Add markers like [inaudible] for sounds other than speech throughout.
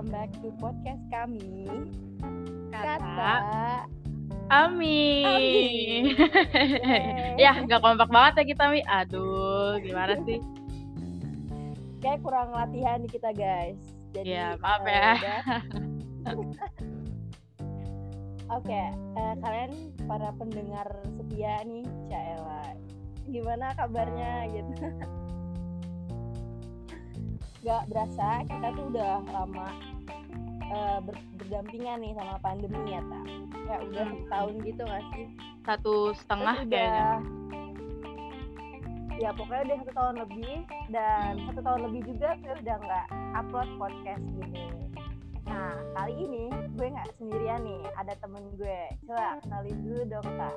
welcome back to podcast kami. Kata Ami. Ami. [laughs] Yeay. ya, nggak kompak banget ya kita, Mi. Aduh, gimana sih? [laughs] Kayak kurang latihan nih kita guys. Jadi Ya, maaf eh, ya. udah. [laughs] Oke, eh, kalian para pendengar setia nih, Caela. Gimana kabarnya gitu? Gak berasa kita tuh udah lama eh, ber- berdampingan nih sama pandemi ya, tak? Kayak udah Hmm. tahun gitu gak sih? Satu setengah kayaknya. ya pokoknya udah satu tahun lebih dan Hmm. satu tahun lebih juga gue udah nggak upload podcast gini nah kali ini gue nggak sendirian nih ada temen gue coba kenalin dulu dong kak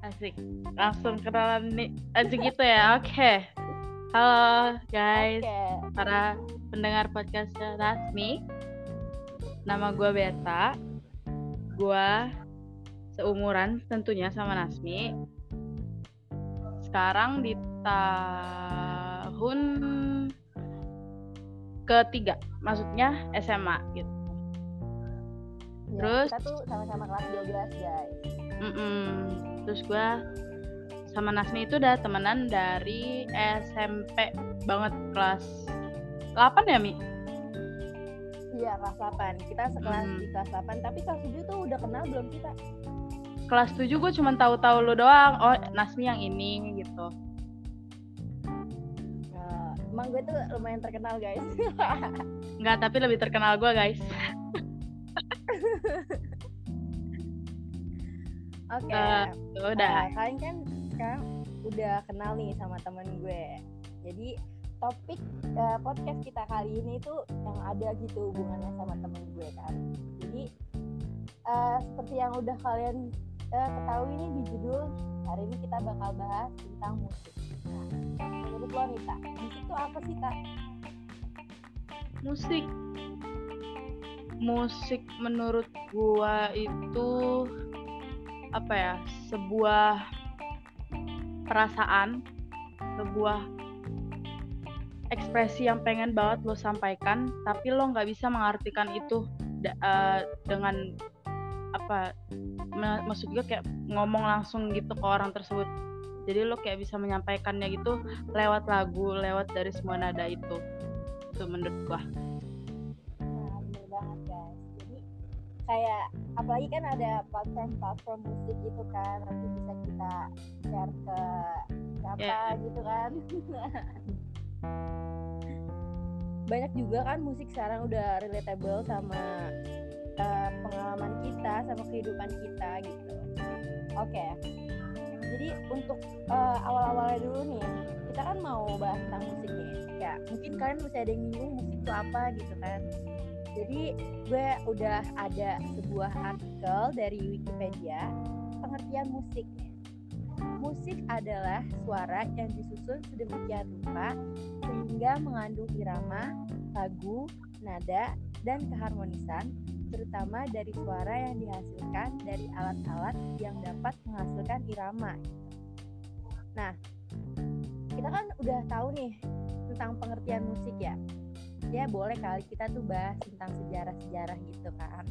Asik. Langsung kenalan nih. Asik gitu ya. Oke. Halo guys, oke para pendengar podcast Rasmi. Nama gue Berta. Gue seumuran tentunya sama Nasmi. Sekarang di tahun ketiga, maksudnya SMA gitu. Ya, Terus? kita tuh sama-sama kelas 12 guys Mm-mm. Terus gue sama Nasmi itu udah temenan dari SMP banget kelas 8 ya Mi? iya kelas 8 kita sekelas Hmm. di kelas 8 tapi kelas 7 tuh udah kenal belum kita Kelas 7 gue cuma tahu-tahu lu doang. Oh Nasmi yang ini gitu. Nah, emang gue tuh lumayan terkenal guys [laughs] Enggak, tapi lebih terkenal gue guys. [laughs] oke Eh, udah. Uh, kalian kan sekarang udah kenal nih sama temen gue. Jadi topik uh, podcast kita kali ini tuh yang ada gitu hubungannya sama temen gue kan. Jadi uh, seperti yang udah kalian uh, ketahui nih di judul hari ini kita bakal bahas tentang musik. Nah, menurut lo nih tak, musik tuh apa sih tak? Musik. Musik menurut gua itu apa ya? Sebuah perasaan, sebuah ekspresi yang pengen banget lo sampaikan, tapi lo nggak bisa mengartikan itu eh, dengan apa? ma- Maksud gue kayak ngomong langsung gitu ke orang tersebut. Jadi lo kayak bisa menyampaikannya gitu lewat lagu, lewat dari semua nada itu. Itu menurut gua. Kayak apalagi kan ada platform-platform musik gitu kan, nanti bisa kita share ke siapa Ya. gitu kan. [laughs] Banyak juga kan musik sekarang udah relatable sama uh, pengalaman kita, sama kehidupan kita gitu. Oke. Jadi untuk uh, awal-awalnya dulu nih, kita kan mau bahas tentang musik nih. Ya, mungkin kalian masih ada yang bingung musik itu apa gitu kan. Jadi gue udah ada sebuah artikel dari Wikipedia pengertian musik. Musik adalah suara yang disusun sedemikian rupa sehingga mengandung irama, lagu, nada, dan keharmonisan terutama dari suara yang dihasilkan dari alat-alat yang dapat menghasilkan irama. Nah, kita kan udah tahu nih tentang pengertian musik ya ya boleh kali kita tuh bahas tentang sejarah-sejarah gitu kan.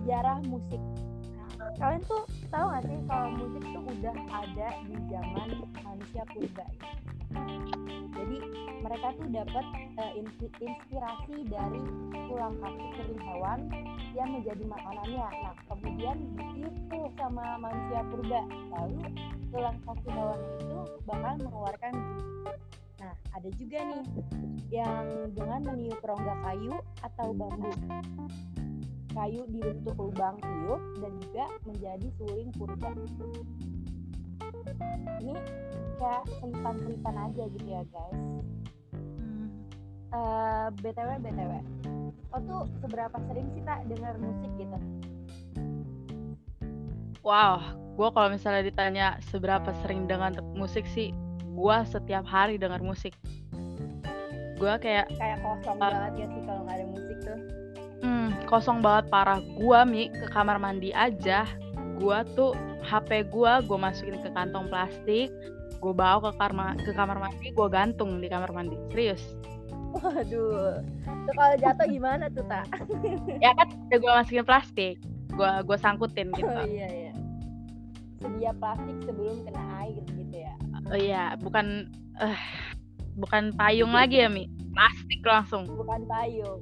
Sejarah musik. Kalian tuh tahu gak sih kalau musik tuh udah ada di zaman manusia purba gitu. jadi mereka tuh dapat eh, inspi- inspirasi dari tulang kaki kering hewan yang menjadi makanannya. Nah kemudian tuh sama manusia purba lalu tulang kaki hewan itu bakal mengeluarkan Nah, ada juga nih yang dengan meniup rongga kayu atau bambu. Kayu dibentuk lubang tiup dan juga menjadi suling purba. Ini kayak selipan-selipan aja gitu ya guys. Eh, btw btw, oh tuh seberapa sering sih tak dengar musik gitu? Wow, gue kalau misalnya ditanya seberapa sering dengan musik sih, gue setiap hari dengar musik. Gue kayak Kayak kosong Ah. banget ya sih kalau nggak ada musik tuh. hmm, kosong banget parah. Gue mi ke kamar mandi aja, gue tuh HP gue gue masukin ke kantong plastik, gue bawa ke kamar ke kamar mandi, gue gantung di kamar mandi. Serius. Waduh, tuh kalau jatuh gimana tuh tak? [laughs] ya kan udah gue masukin plastik, gue gue sangkutin gitu. Oh iya iya. Sedia plastik sebelum kena air gitu ya. Oh iya, bukan eh bukan payung lagi ya Mi, plastik langsung. Bukan payung,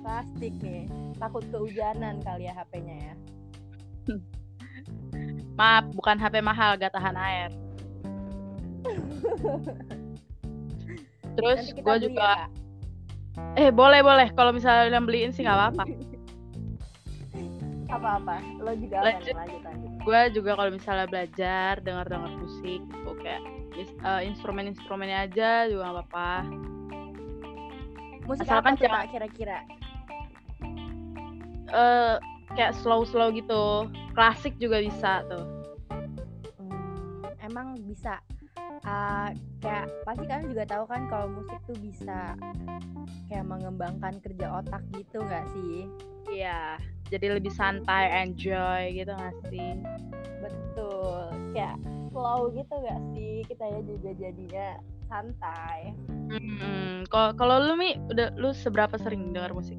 plastik nih. Takut kehujanan kali ya HP-nya ya. [laughs] Maaf, bukan HP mahal, gak tahan air. [laughs] Terus gue juga, ya, eh boleh boleh, kalau misalnya yang beliin sih nggak apa-apa. [laughs] Apa-apa? Lo juga? Lanjut. Lanjut lanjut. gue juga kalau misalnya belajar dengar dengar musik gitu kayak eh, instrumen-instrumennya aja juga nggak apa-apa. Musik Asalkan apa jangan- kira-kira? eh kayak slow slow gitu. Klasik juga bisa tuh. Hmm, emang bisa. Uh, kayak pasti kalian juga tahu kan kalau musik tuh bisa kayak mengembangkan kerja otak gitu nggak sih? Iya jadi lebih santai enjoy gitu nggak sih? Betul. Kayak slow gitu nggak sih? Kita ya juga jadinya santai. Hmm, kalau kalau lu mi udah lu seberapa sering dengar musik?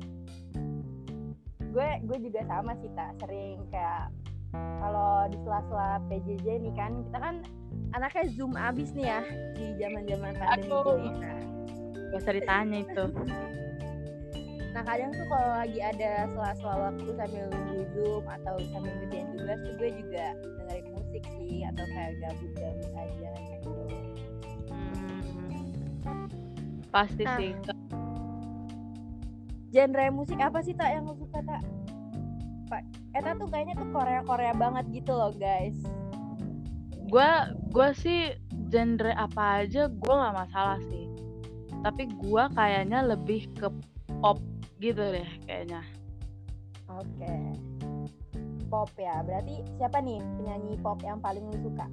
Gue gue juga sama sih tak sering kayak kalau di sela-sela PJJ nih kan kita kan anaknya zoom abis nih ya di zaman-zaman pandemi nah gak usah ditanya itu. [laughs] Nah kadang tuh kalau lagi ada sela-sela waktu sambil nunggu zoom atau sambil ngerjain tugas tuh gue juga dengerin musik sih atau kayak gabut-gabut aja gitu. Hmm, pasti Nah. sih Genre musik apa sih tak yang lo suka tak? Pak, Eta tuh kayaknya tuh Korea-Korea banget gitu loh guys. gue gue sih genre apa aja gue nggak masalah sih tapi gue kayaknya lebih ke pop gitu deh kayaknya Oke. Pop ya, berarti siapa nih penyanyi pop yang paling lo suka?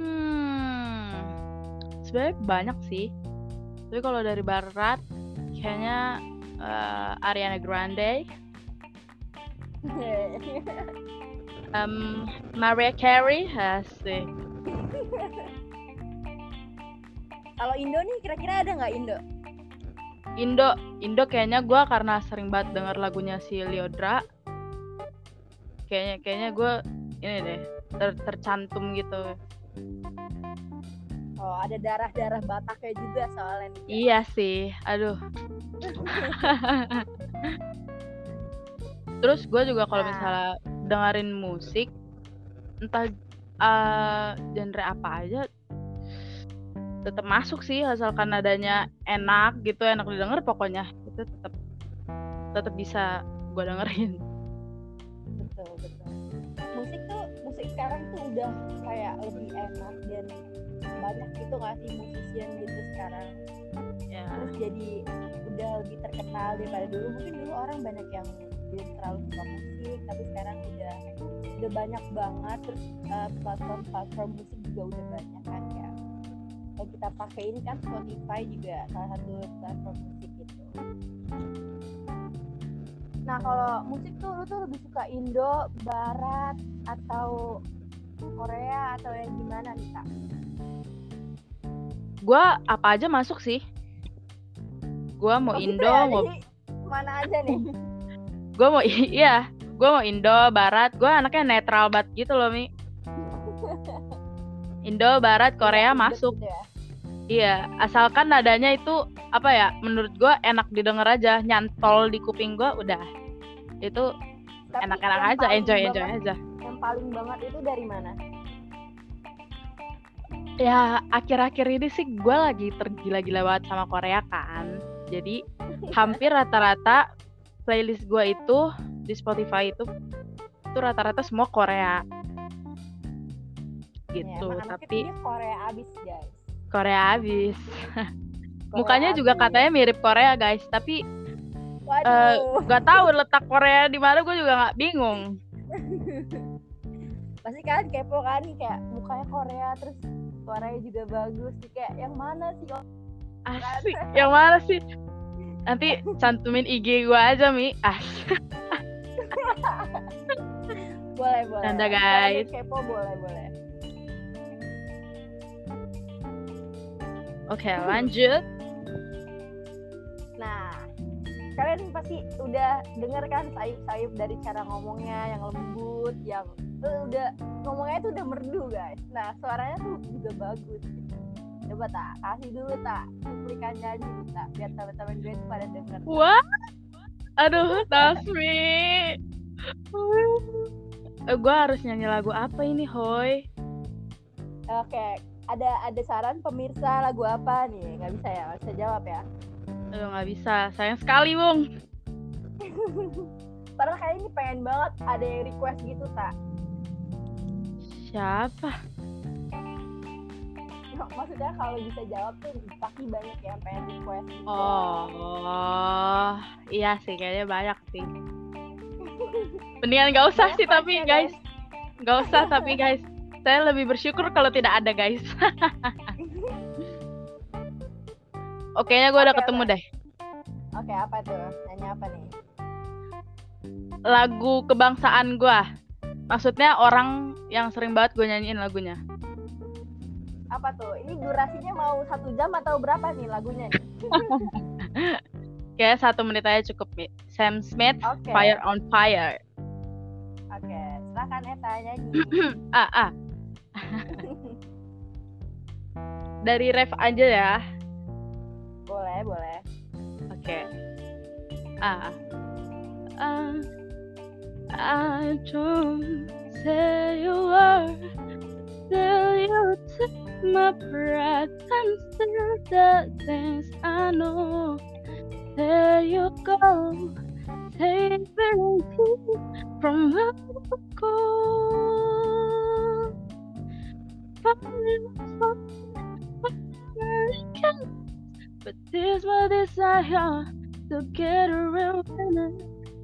hmm sebenarnya banyak sih tapi kalau dari barat kayaknya eh, Ariana Grande [laughs] em, Mariah Carey asik Kalau Indo nih kira-kira ada nggak Indo? Indo Indo kayaknya gue karena sering banget denger lagunya si Liodra kayaknya kayaknya gue ini deh ter- tercantum gitu Oh ada darah-darah Bataknya juga soalnya nih. iya sih aduh [laughs] terus gue juga kalau Nah. misalnya dengerin musik entah eh, genre apa aja tetap masuk sih asalkan nadanya enak gitu enak didengar pokoknya itu tetap tetap bisa gue dengerin. Betul betul. Musik tuh musik sekarang tuh udah kayak lebih enak dan banyak gitu nggak sih musisian gitu sekarang? Ya. Terus jadi udah lebih terkenal daripada dulu. Mungkin dulu orang banyak yang belum terlalu suka musik tapi sekarang udah udah banyak banget. Terus platform platform musik juga udah banyak yang kita pakai ini kan Spotify juga salah satu platform musik itu nah kalau musik tuh lu tuh lebih suka Indo Barat atau Korea atau yang gimana nih kak? gue apa aja masuk sih gue mau Oh, gitu Indo ya? mau Jadi, mana aja nih? [laughs] gue mau iya gue mau Indo Barat gue anaknya netral banget gitu loh mi [laughs] Indo Barat Korea Ribet masuk gitu ya? Iya asalkan nadanya itu apa ya menurut gue enak didengar aja nyantol di kuping gue udah itu enak-enak aja enjoy enjoy banget- aja Yang paling banget itu dari mana? ya akhir-akhir ini sih gue lagi tergila-gila banget sama Korea kan jadi [laughs] hampir rata-rata playlist gue itu di Spotify itu itu rata-rata semua Korea Ya, gitu anaknya tapi Korea abis guys. Korea habis [laughs] Korea mukanya juga abis. katanya mirip Korea guys tapi Waduh, nggak tahu letak Korea di mana gue juga nggak bingung [laughs] pasti kan kepo kan kayak mukanya Korea terus suaranya juga bagus sih kayak yang mana sih? Asik yang mana sih nanti cantumin IG gue aja mi asik [laughs] boleh boleh. Kalau guys. Kepo boleh boleh. Oke, lanjut. Nah, kalian pasti udah denger kan sayup-sayup dari cara ngomongnya yang lembut, yang uh, udah ngomongnya tuh udah merdu guys. Nah, suaranya tuh juga bagus. Coba tak kasih dulu tak cuplikan nyanyi tak biar teman-teman gue tuh pada denger. Wah, aduh Tasmi. Uh, gue harus nyanyi lagu apa ini, Hoy? Oke, ada ada saran pemirsa lagu apa nih? Nggak bisa ya, nggak bisa jawab ya. Aduh nggak bisa, sayang sekali Bung. [laughs] Padahal kayak ini pengen banget ada yang request gitu tak? Siapa? Maksudnya kalau bisa jawab tuh pasti banyak yang pengen request. Gitu. Oh, iya sih kayaknya banyak sih. Mendingan gak usah sih tapi guys, gak usah tapi guys, [laughs] saya lebih bersyukur kalau tidak ada guys. [laughs] Oke, nya gue udah okay, ketemu deh. Oke, apa tuh? Nanya apa nih? Lagu kebangsaan gue. Maksudnya orang yang sering banget gue nyanyiin lagunya. Apa tuh? Ini durasinya mau satu jam atau berapa nih lagunya [laughs] nih? Kayak satu menit aja cukup nih. Sam Smith, okay. Fire on Fire. Oke, okay. silahkan Eta nyanyi. [clears throat] ah, ah. [laughs] Dari ref aja ya. Boleh, boleh. Oke. Okay. Ah. Uh, I don't say a word till you take my breath and still the things I know. There you go, take me from where I go. But this my desire to get around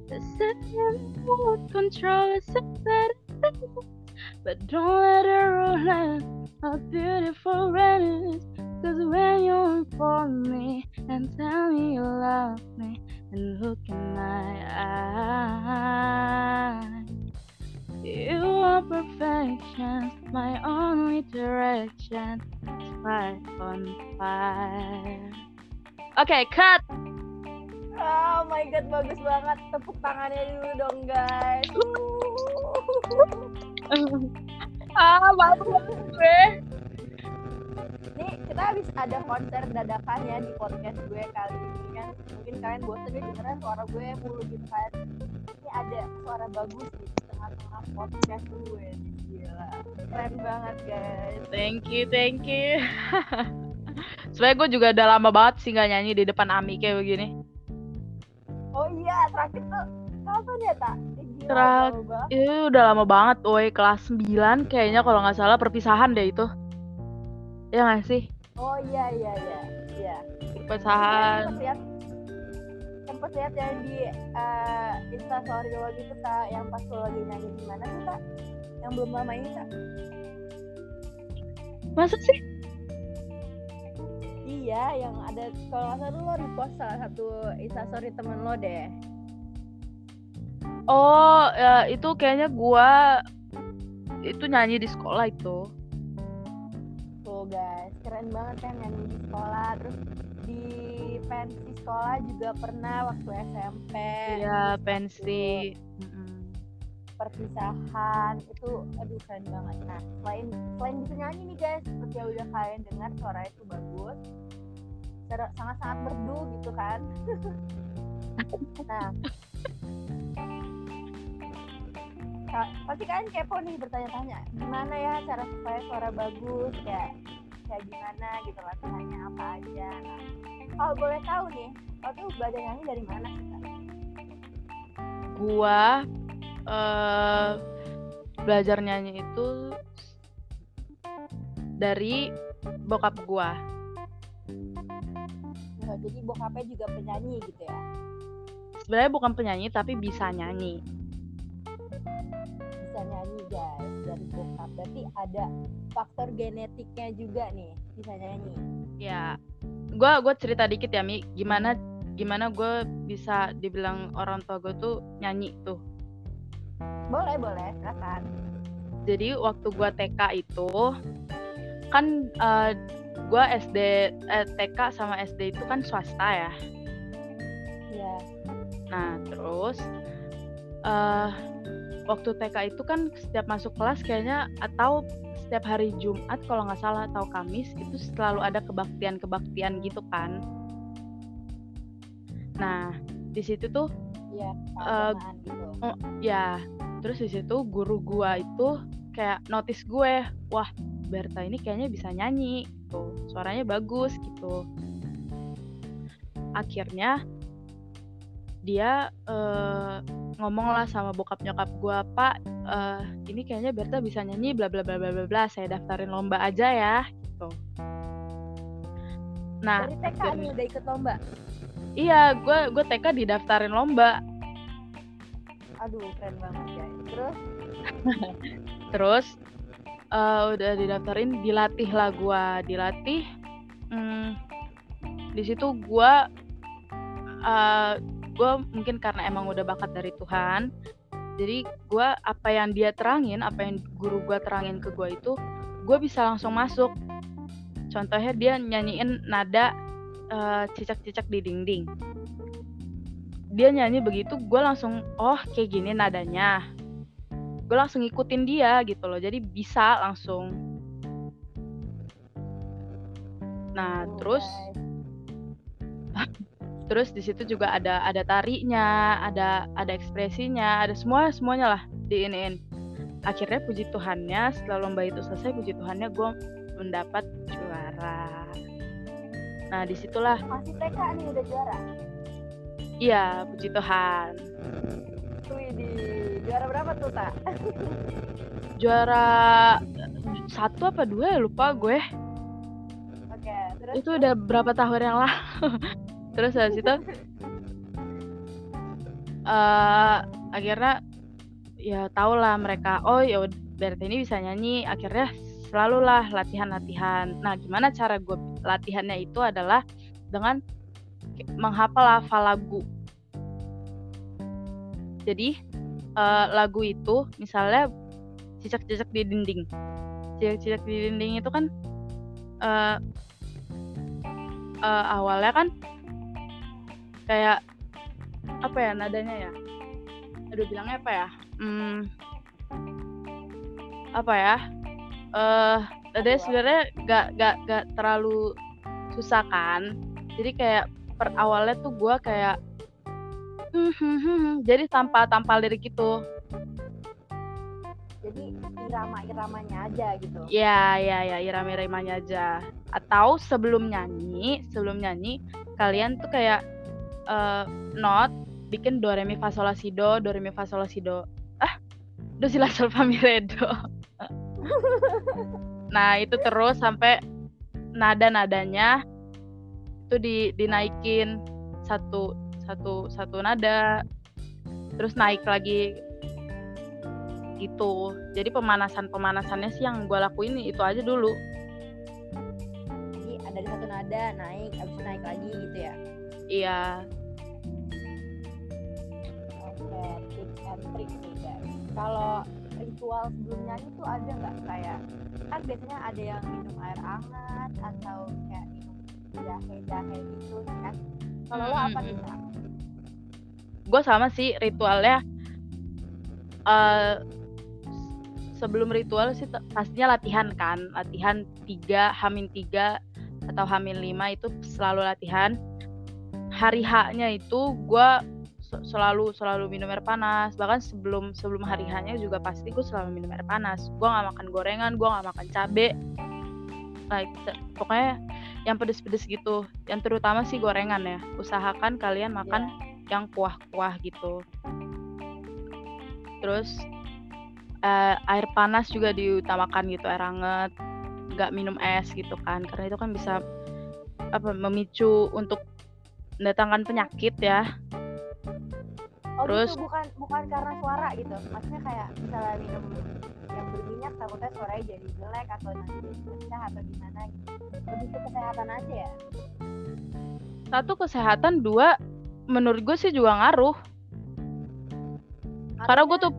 the same would control is a better But don't let it ruin a beautiful rest Cause when you for me and tell me you love me and look in my eyes You are perfection, my only direction Fire on fire Oke, okay, cut. Oh my god, bagus banget. Tepuk tangannya dulu dong, guys. [laughs] ah, bagus gue. Nih, kita habis ada konser dadakan ya di podcast gue kali ini kan. Mungkin kalian bosan nih dengerin suara gue mulu gitu kan. Ini ada suara bagus di tengah-tengah podcast gue. Gila. Keren banget, guys. Thank you, thank you. [laughs] Sebenernya gue juga udah lama banget sih gak nyanyi di depan Ami kayak begini. Oh iya, terakhir tuh kapan ya, Tak? Terakhir, itu udah lama banget, woi kelas 9 kayaknya kalau nggak salah perpisahan deh itu. Ya nggak sih? Oh iya iya iya, iya. Perpisahan. Sempet lihat yang di uh, Insta story lo gitu tak, yang pas lo lagi nyanyi di mana tuh tak? Yang belum lama ini tak? Masa sih? Iya, yang ada kalau nggak salah lo repost salah satu instastory temen lo deh. Oh, ya, itu kayaknya gua itu nyanyi di sekolah itu. Tuh guys, keren banget kan nyanyi di sekolah. Terus di pensi sekolah juga pernah waktu SMP. Iya, pensi. Perpisahan itu, aduh keren banget. Nah, selain selain bisa nyanyi nih guys, seperti yang udah kalian dengar suara itu bagus sangat-sangat merdu gitu kan [laughs] nah pasti kalian kepo nih bertanya-tanya gimana ya cara supaya suara bagus ya kayak gimana gitu latihannya apa aja. Nah kalau boleh tahu nih kau tuh belajar nyanyi dari mana sih gua uh, belajar nyanyi itu dari bokap gua. Jadi bokapnya juga penyanyi gitu ya? Sebenarnya bukan penyanyi tapi bisa nyanyi. Bisa nyanyi guys dari bokap. Berarti ada faktor genetiknya juga nih bisa nyanyi. Ya gue gue cerita dikit ya mi. Gimana gimana gue bisa dibilang orang tua gue tuh nyanyi tuh. Boleh boleh silakan. Jadi waktu gue TK itu kan uh, gue SD eh, TK sama SD itu kan swasta ya. Iya. nah terus eh waktu TK itu kan setiap masuk kelas kayaknya atau setiap hari Jumat kalau nggak salah atau Kamis itu selalu ada kebaktian-kebaktian gitu kan nah di situ tuh. Eh, keagamaan gitu. ya terus di situ guru gua itu kayak notice gue wah Berta ini kayaknya bisa nyanyi gitu suaranya bagus gitu akhirnya dia eh, ngomong lah sama bokap nyokap gua pak eh, ini kayaknya Berta bisa nyanyi bla bla bla bla bla bla saya daftarin lomba aja ya gitu nah Dari TK nih udah ikut lomba. iya gue gue TK didaftarin lomba Aduh, keren banget guys. Terus [laughs] terus eh, udah didaftarin dilatih lah gua dilatih hmm, di situ gua eh, gua mungkin karena emang udah bakat dari Tuhan. Jadi gua apa yang dia terangin apa yang guru gua terangin ke gua itu gua bisa langsung masuk. Contohnya dia nyanyiin nada eh, cicak-cicak di dinding. Dia nyanyi begitu gue langsung oh kayak gini nadanya. Gue langsung ngikutin dia gitu loh. Jadi bisa langsung. Nah tuh, terus. [laughs] terus di situ juga ada ada tarinya ada ada ekspresinya ada semua semuanya lah diinin akhirnya puji Tuhannya setelah lomba itu selesai puji Tuhannya gue mendapat juara. Nah di situlah masih TK nih udah juara. iya puji Tuhan. Wih, di juara berapa tuh, Tak? [laughs] juara satu apa dua ya lupa gue. Oke, terus itu udah berapa tahun yang lalu [laughs] terus habis itu [laughs] eh akhirnya ya tau lah mereka oh ya Berta ini bisa nyanyi. Akhirnya selalu lah latihan-latihan. Nah gimana cara gue latihannya itu adalah dengan menghafal hafal lagu. Jadi eh, lagu itu misalnya cicak-cicak di dinding. Cicak-cicak di dinding itu kan eh eh, awalnya kan kayak apa ya nadanya ya aduh bilangnya apa ya hmm, apa ya eh nadanya Aduh. sebenarnya gak gak gak terlalu susah kan jadi kayak per awalnya tuh gua kayak "Hmm, hmm, hmm, hmm." jadi tanpa tanpa lirik gitu jadi irama-iramanya aja gitu. Ya, ya, ya, irama-iramanya aja. Atau sebelum nyanyi, sebelum nyanyi, kalian tuh kayak eh not bikin do re mi fa sol la si do, do re mi fa sol la si do. Ah, do si la sol fa mi re do. [laughs] nah, itu terus sampai nada-nadanya itu di dinaikin satu satu satu nada. Terus naik lagi gitu jadi pemanasan pemanasannya sih yang gue lakuin itu aja dulu Jadi ada dari satu nada naik, abis itu naik lagi gitu ya. iya Oke, tips and trick nih guys. Kalau ritual sebelum nyanyi tuh ada nggak? Kayak kan biasanya ada yang minum air hangat atau kayak minum jahe-jahe gitu kan. Kalau lo apa nih gue sama sih ritualnya eh sebelum ritual sih pastinya latihan kan. Latihan tiga hamin tiga atau hamin lima itu selalu latihan. Hari haknya itu gue selalu selalu minum air panas. Bahkan sebelum sebelum hari haknya juga pasti gue selalu minum air panas. Gue nggak makan gorengan gue nggak makan cabe. Like pokoknya yang pedes-pedes gitu. Yang terutama sih gorengan ya. Usahakan kalian makan yang kuah-kuah gitu. Terus eh, air panas juga diutamakan gitu air hangat. Nggak minum es gitu kan. Karena itu kan bisa apa memicu untuk mendatangkan penyakit ya Oh Terus- gitu bukan bukan karena suara gitu. Maksudnya kayak misalnya minum yang berminyak takutnya suaranya jadi jelek atau nanti jadi pecah atau gimana gitu. Lebih ke kesehatan aja ya. satu kesehatan dua menurut gue sih juga ngaruh karena gue tuh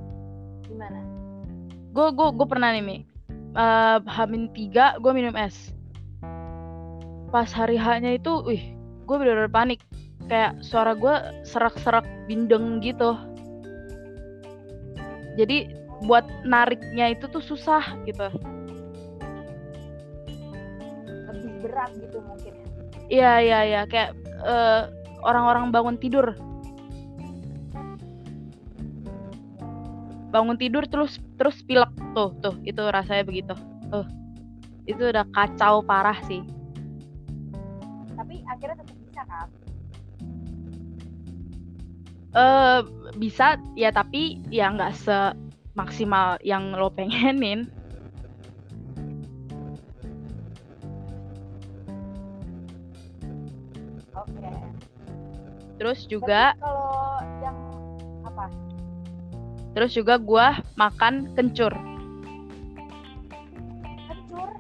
gimana? gue gue gue pernah nih Mi eh, hamin tiga gue minum es pas hari haknya itu wih gue bener-bener panik kayak suara gue serak-serak bindeng gitu. Jadi buat nariknya itu tuh susah gitu. Lebih berat gitu mungkin ya? Iya iya iya. Kayak uh, orang-orang bangun tidur. Bangun tidur terus terus pilek. Tuh tuh itu rasanya begitu. Tuh itu udah kacau parah sih. Tapi akhirnya tetap bisa kan uh, bisa ya tapi ya nggak semaksimal yang lo pengenin. Oke. Okay. terus juga kalau yang apa? Terus juga gua makan kencur. Kencur?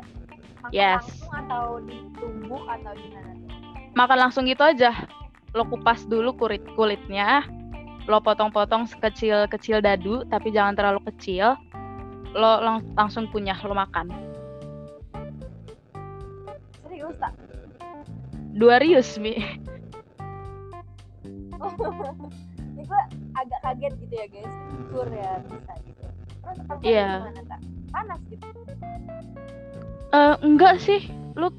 Makan yes. langsung atau ditumbuk atau gimana? Makan langsung gitu aja. Lo kupas dulu kulit kulitnya lo potong-potong sekecil-kecil dadu tapi jangan terlalu kecil lo lang langsung punya lo makan. Serius tak dua rius mi. Oh, ini gue agak kaget gitu ya guys. Kencur ya bisa gitu. Terus Iya. gimana tak panas gitu. Uh, enggak sih. Lu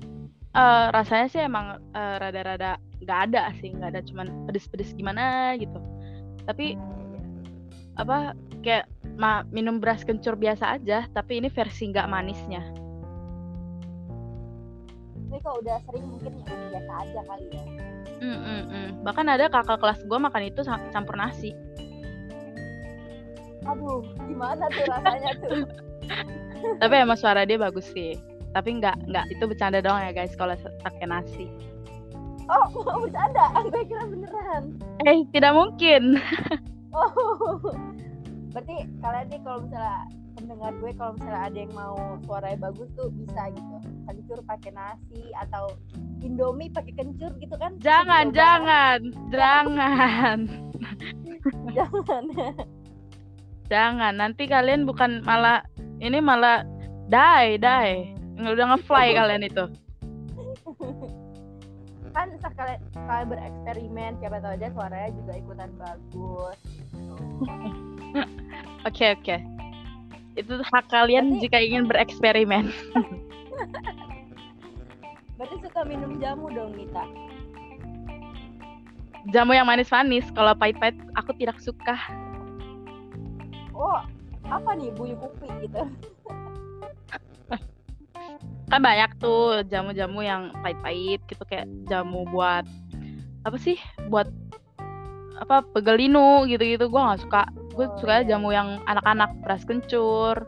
uh, rasanya sih emang uh, rada-rada nggak ada sih. Nggak ada cuman pedes-pedes gimana gitu tapi apa kayak ma minum beras kencur biasa aja tapi ini versi nggak manisnya. Ini kalau udah sering mungkin ya biasa aja kali ya? Mm, mm, mm. bahkan ada kakak kelas gue makan itu campur nasi. Aduh gimana tuh rasanya tuh? [laughs] Tapi emang suara dia bagus sih. Tapi nggak nggak itu bercanda doang ya guys kalau pakai nasi oh mau [laughs] bercanda. Gue kira beneran. Eh tidak mungkin. [laughs] Oh. Berarti kalian nih kalau misalnya pendengar gue kalau misalnya ada yang mau suaranya bagus tuh bisa gitu. Kencur pakai nasi atau Indomie pakai kencur gitu kan? Jangan jangan. Jangan. [laughs] Jangan. Jangan. Nanti kalian bukan malah ini malah die die. Udah ngefly kalian itu kan sekali sekali bereksperimen siapa tahu aja suaranya juga ikutan bagus [laughs] oke oke. Itu hak kalian Berarti- jika ingin bereksperimen. [laughs] Berarti suka minum jamu dong Nita jamu yang manis-manis. Kalau pahit-pahit aku tidak suka. Oh apa nih buyu kopi gitu [laughs] kan banyak tuh jamu-jamu yang pahit-pahit gitu kayak jamu buat apa sih buat apa pegelinu gitu-gitu gue nggak suka gue Oh, suka iya. jamu yang anak-anak beras kencur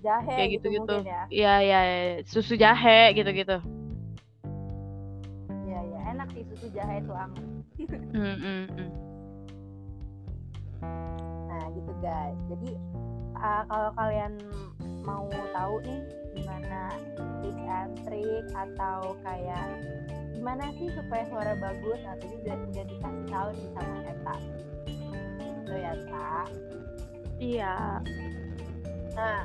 jahe kayak gitu, gitu-gitu mungkin ya iya iya iya. susu jahe gitu-gitu iya iya enak sih susu jahe itu anget [laughs] Hmm, hmm, hmm. Nah gitu guys. Jadi uh, kalau kalian mau tahu nih gimana tips and trick atau kayak gimana sih supaya suara bagus, nah tadi udah, dikasih tahu nih sama Eta. Gitu ya, Tak. iya Nah,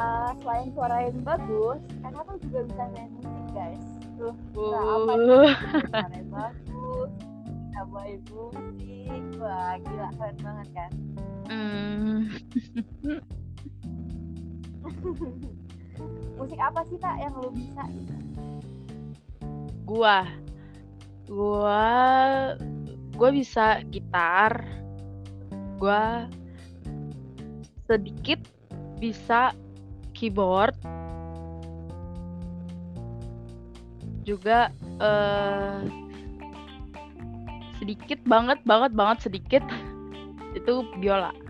uh, selain suara yang bagus, kenapa juga bisa main musik guys? Tuh, apa? Uh. Suara yang bagus, bisa main musik, wah gila keren banget kan? Hmm. [laughs] [laughs] musik apa sih tak yang lo bisa gitu? gua. Gua gua bisa gitar. Gua sedikit bisa keyboard. Juga eh sedikit banget banget banget sedikit [laughs] itu biola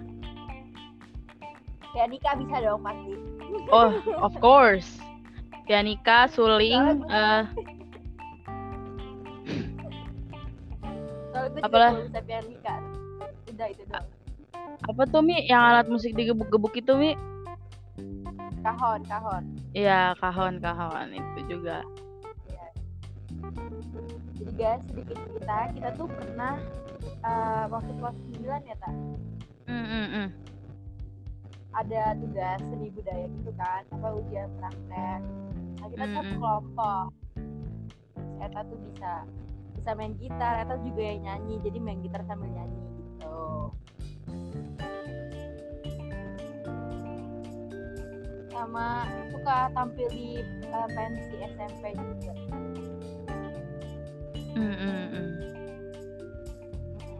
Ya Dika bisa dong pasti. oh of course pianika suling Soalnya eh Soalnya gue juga Apalah? belum bisa pian Dika. Udah itu dong. apa tuh mi yang alat musik digebuk-gebuk itu mi Kahon, kahon. Iya kahon kahon itu juga Jadi guys sedikit cerita kita tuh pernah eh, waktu kelas 9 ya tak. Mm, mm, mm. Ada tugas seni budaya gitu kan apa ujian praktek. Nah kita tuh Mm-mm. kelompok. Eta tuh bisa bisa main gitar Eta juga yang nyanyi jadi main gitar sambil nyanyi gitu. Sama suka tampil di uh, pensi SMP juga. Mm, mm, mm.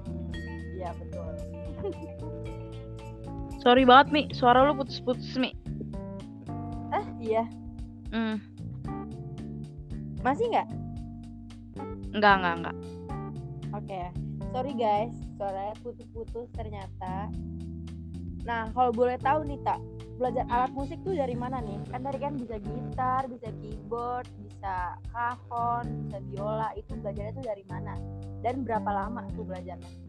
Hmm, iya betul [laughs] Sorry banget Mi, suara lu putus-putus Mi. eh iya Hmm, masih nggak enggak enggak enggak. Oke, sorry guys, suaranya putus-putus ternyata. Nah, kalau boleh tahu nih tak, belajar alat musik tuh dari mana nih? Kan dari kan bisa gitar, bisa keyboard, bisa kafon, bisa biola, itu belajarnya tuh dari mana? Dan berapa lama tuh belajarnya?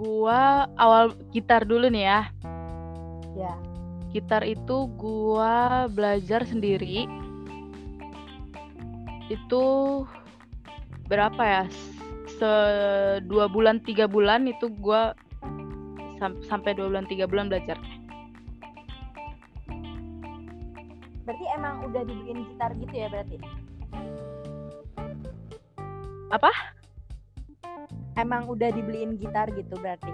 Gua awal gitar dulu nih ya. Ya, Gitar itu gua belajar sendiri. Itu berapa ya? Se dua bulan tiga bulan itu gua sam- sampai dua bulan tiga bulan belajar. berarti emang udah dibeliin gitar gitu ya berarti? Apa? Emang udah dibeliin gitar gitu berarti?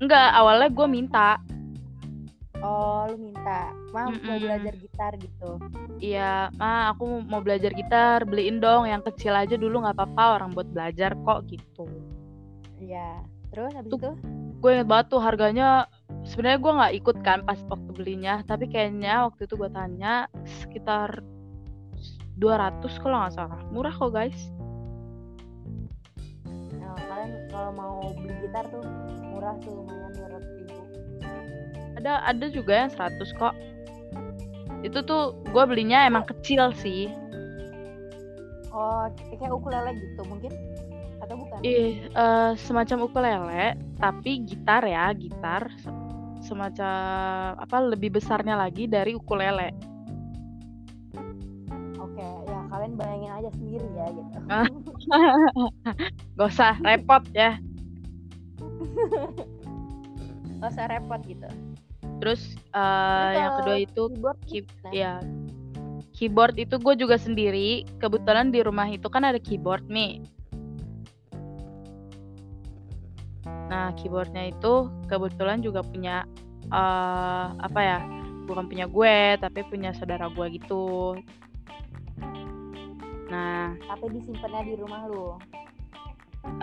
Enggak, awalnya gua minta. Oh, lu minta, mau mau Mm-mm. belajar gitar gitu. Iya, ma aku mau belajar gitar, beliin dong yang kecil aja dulu nggak apa-apa orang buat belajar kok gitu. Iya. Terus habis Tuh. itu? Gue inget banget tuh harganya sebenarnya gue nggak ikut kan pas waktu belinya, tapi kayaknya waktu itu gue tanya sekitar 200 kalau nggak salah. Murah kok guys. Nah, kalian kalau mau beli gitar tuh murah tuh lumayan dua ribu. Ada ada juga yang 100 kok. Itu tuh gue belinya emang kecil sih. Oh, kayak ukulele gitu mungkin? Atau bukan? Ih, eh, semacam ukulele, tapi gitar ya, gitar Se- semacam apa lebih besarnya lagi dari ukulele. Aja sendiri ya gitu. Ah. [laughs] Gak usah repot ya. [laughs] Gak usah repot gitu. Terus Terus yang kedua itu keyboard key- nah. ya keyboard itu gue juga sendiri. Kebetulan di rumah itu kan ada keyboard nih. Nah keyboardnya itu kebetulan juga punya eh apa ya? Bukan punya gue, tapi punya saudara gue gitu. Nah, tapi disimpannya di rumah lu.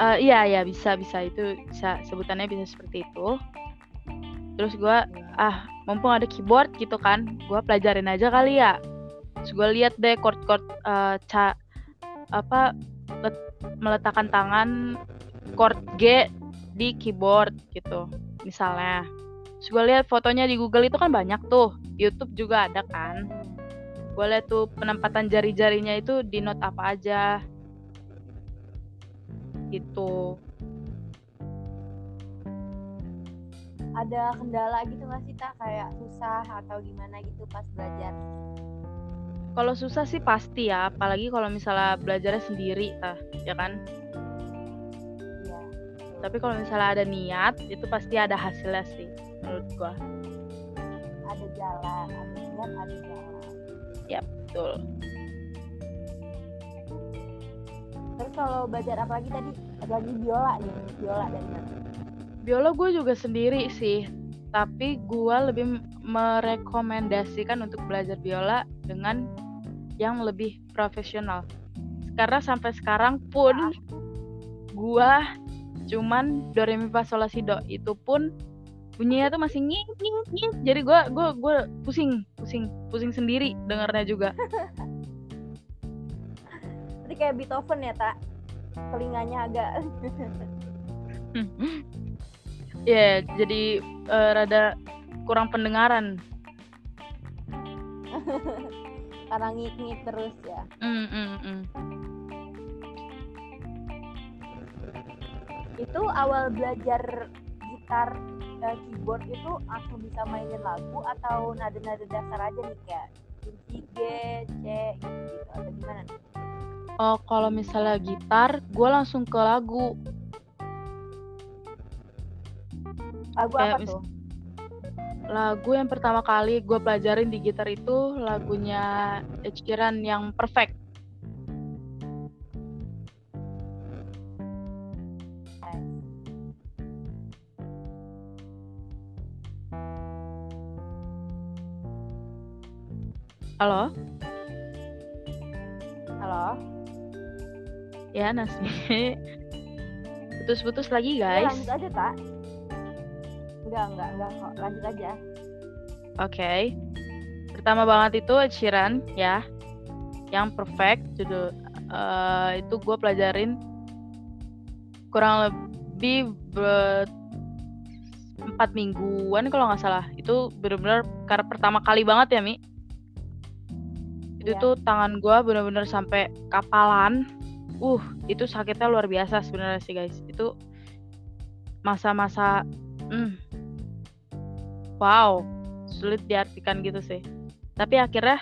eh, iya ya bisa bisa. Itu bisa sebutannya bisa seperti itu. Terus gue ah mumpung ada keyboard gitu kan gue pelajarin aja kali ya. Terus gue lihat deh chord-chord eh, ca apa let- meletakkan tangan chord G di keyboard gitu misalnya. Terus gue lihat fotonya di Google itu kan banyak tuh. YouTube juga ada kan gue lihat tuh penempatan jari-jarinya itu di note apa aja gitu Ada kendala gitu nggak sih tak kayak susah atau gimana gitu pas belajar? Kalau susah sih pasti ya, apalagi kalau misalnya belajarnya sendiri, tah, ya kan. Iya. Tapi kalau misalnya ada niat, itu pasti ada hasilnya sih, menurut gua. Ada jalan, ada niat, ada jalan. Betul. Terus kalau belajar apa lagi tadi? Ada lagi biola nih, biola dari mana? Biola gue juga sendiri sih, tapi gua lebih merekomendasikan untuk belajar biola dengan yang lebih profesional. Karena sampai sekarang pun gua cuman do re mi fa sol la si do itu pun bunyinya tuh masih nying nying nying. Jadi gua gua gua pusing, pusing, pusing sendiri dengarnya juga. Berarti kayak Beethoven ya, Tak? Telinganya agak [laughs] Ya, jadi eh, rada kurang pendengaran. [laughs] karena ngik-ngik terus ya. Mm, mm, mm. Itu awal belajar gitar eh, keyboard itu langsung bisa mainin lagu atau nada-nada dasar aja nih kayak kunci G, C gitu, atau gimana nih? Oh, kalau misalnya gitar, gue langsung ke lagu. Lagu Kayak apa mis- tuh? lagu yang pertama kali gue pelajarin di gitar itu lagunya Ed Sheeran yang Perfect. Halo, Halo? ya Nasmi. [laughs] Putus-putus lagi Ya, guys. lanjut aja, Tak. Enggak, enggak, enggak kok. Lanjut aja. Oke. Pertama banget itu Sheeran ya. Yang perfect judul eh, itu gue pelajarin kurang lebih ber- empat mingguan kalau nggak salah. Itu bener-bener karena pertama kali banget ya Mi. Itu Iya. tuh tangan gue bener-bener sampai kapalan. Uh, itu sakitnya luar biasa sebenarnya sih guys. Itu masa-masa hmm, wow sulit diartikan gitu sih tapi akhirnya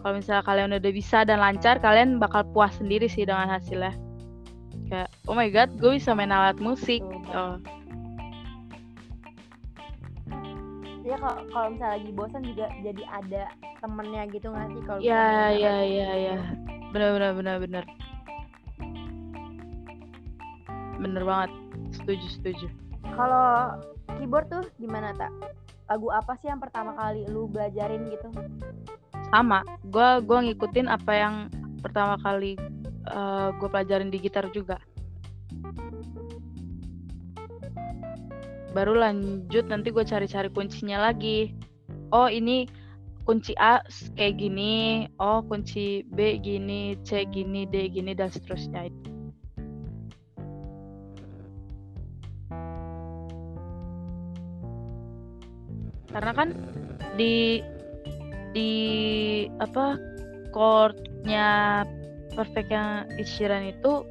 kalau misalnya kalian udah bisa dan lancar kalian bakal puas sendiri sih dengan hasilnya kayak oh my god gue bisa main alat musik oh Ya kalau kalau misalnya lagi bosan juga jadi ada temennya gitu nggak sih kalau ya ya ya ya bener bener bener bener. Bener banget. Setuju setuju. Kalau keyboard tuh gimana tak? Lagu apa sih yang pertama kali lu belajarin gitu? sama. Gue gua ngikutin apa yang pertama kali gue pelajarin di gitar juga baru lanjut nanti gue cari-cari kuncinya lagi. Oh ini kunci A kayak gini. Oh kunci B gini C gini D gini dan seterusnya karena kan di di apa chordnya perfectnya Ed Sheeran itu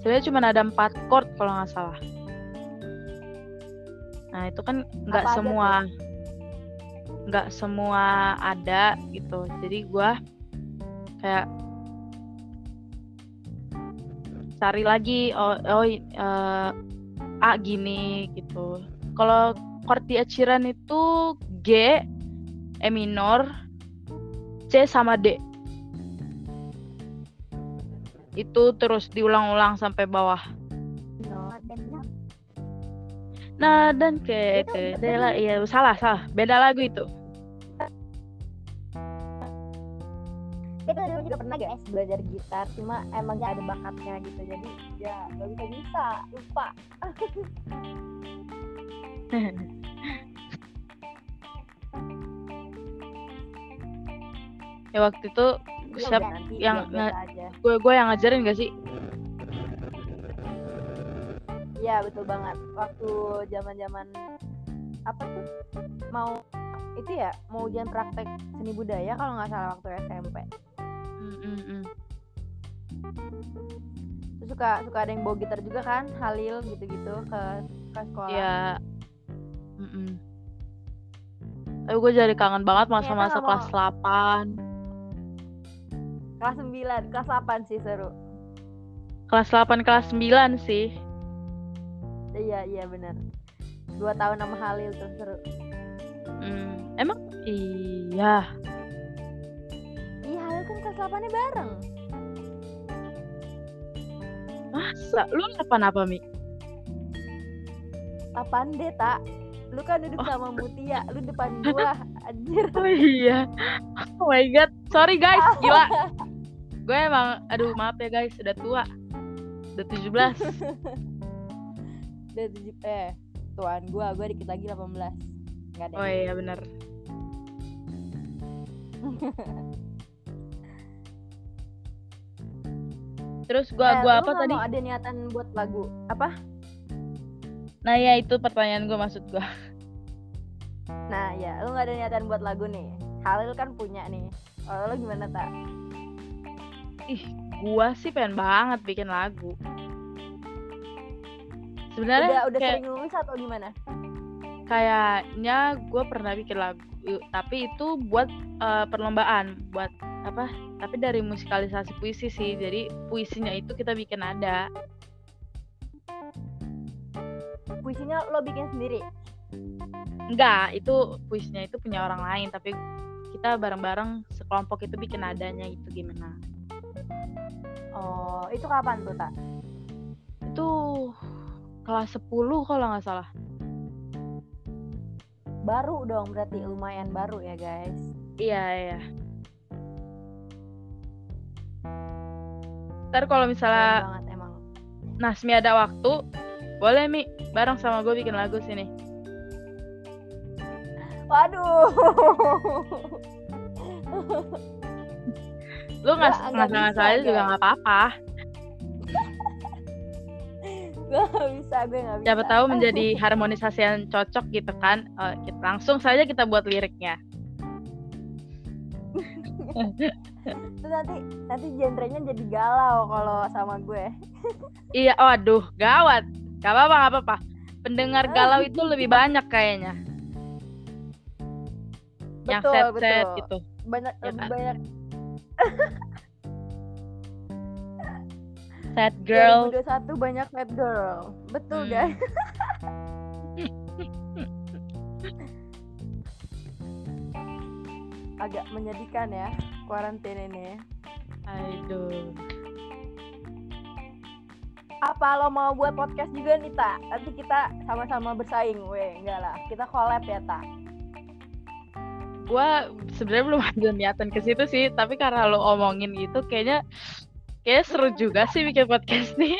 sebenarnya cuma ada empat chord kalau nggak salah nah itu kan nggak semua nggak semua ada gitu. Jadi gua kayak cari lagi oh, oh eh, A gini gitu. Kalau Ed Sheeran itu G E minor C sama D. Itu terus diulang-ulang sampai bawah nah dan ke Itu ke Dela iya salah salah. Beda lagu itu. Kita dulu juga pernah guys belajar gitar, cuma emangnya ada bakatnya gitu, jadi ya gak bisa bisa, lupa. [laughs] ya waktu itu Ya siap udah, nanti yang gue gue yang ngajarin gak sih Iya betul banget. Waktu zaman-zaman apa tuh mau itu ya mau ujian praktek seni budaya kalau nggak salah waktu SMP. Mm, mm. Terus suka suka ada yang bawa gitar juga kan, Halil gitu-gitu ke ke sekolah. ya mm, mm. Tapi gue jadi kangen banget masa-masa nggak mau- kelas 8 Kelas 9, kelas 8 sih seru. Kelas 8, kelas 9 sih Iya iya benar. Dua tahun sama Halil tuh seru. Hmm, Emang iya Iya Halil kan kelas 8 nya bareng. Masa? Lu apa apa Mi? 8 deh tak. Lu kan duduk Oh. sama Mutia, lu depan [laughs] gua. Anjir. Oh iya Oh my god Sorry guys [laughs] Gila Gue emang Aduh maaf ya guys Udah tua Udah 17 [laughs] Udah tujuh eh tuan gua, gua dikit lagi 18. Enggak deh. Oh iya bener [laughs] Terus gua Eh, gua lu apa nggak tadi? Mau ada niatan buat lagu apa? Nah ya itu pertanyaan gue maksud gue [laughs] Nah ya, lu nggak ada niatan buat lagu nih. Halil kan punya nih. Kalau lu gimana tak? Ih gua sih pengen banget bikin lagu Sebenarnya Udah udah kayak, sering nulis atau gimana? kayaknya gue pernah bikin lagu Tapi itu buat eh, perlombaan Buat apa tapi dari musikalisasi puisi sih jadi puisinya itu kita bikin ada Puisinya lo bikin sendiri. enggak itu puisinya itu punya orang lain tapi kita bareng-bareng sekelompok itu bikin nadanya itu gimana oh itu kapan tuh tak itu kelas 10 kalau nggak salah. Baru dong berarti lumayan baru ya guys. Iya iya. Ntar kalau misalnya banget emang. Nasmi ada waktu boleh Mi. Bareng sama gue bikin lagu sini. Waduh. Lu nggak Nggak, salah juga nggak apa-apa gue gak bisa gue gak bisa. siapa tahu menjadi [laughs] harmonisasi yang cocok gitu kan. Eh, kita langsung saja kita buat liriknya. [laughs] Terus nanti nanti genrenya jadi galau kalau sama gue. [laughs] Iya waduh gawat. Gak apa-apa gak apa-apa. Pendengar galau itu lebih banyak kayaknya. Yang Betul, set set betul. gitu. Banyak Ya lebih kan? banyak sad girl. 2021 banyak bad girl. Betul Hmm. guys. [laughs] Agak menyedihkan ya kuarantin ini. Aduh. Apa lo mau buat podcast juga nih tak nanti kita sama-sama bersaing. Weh enggak lah. Kita collab ya tak gue sebenarnya belum [laughs] ada niatan ke situ sih. Tapi karena lo omongin gitu kayaknya kayak seru juga sih bikin podcast nih.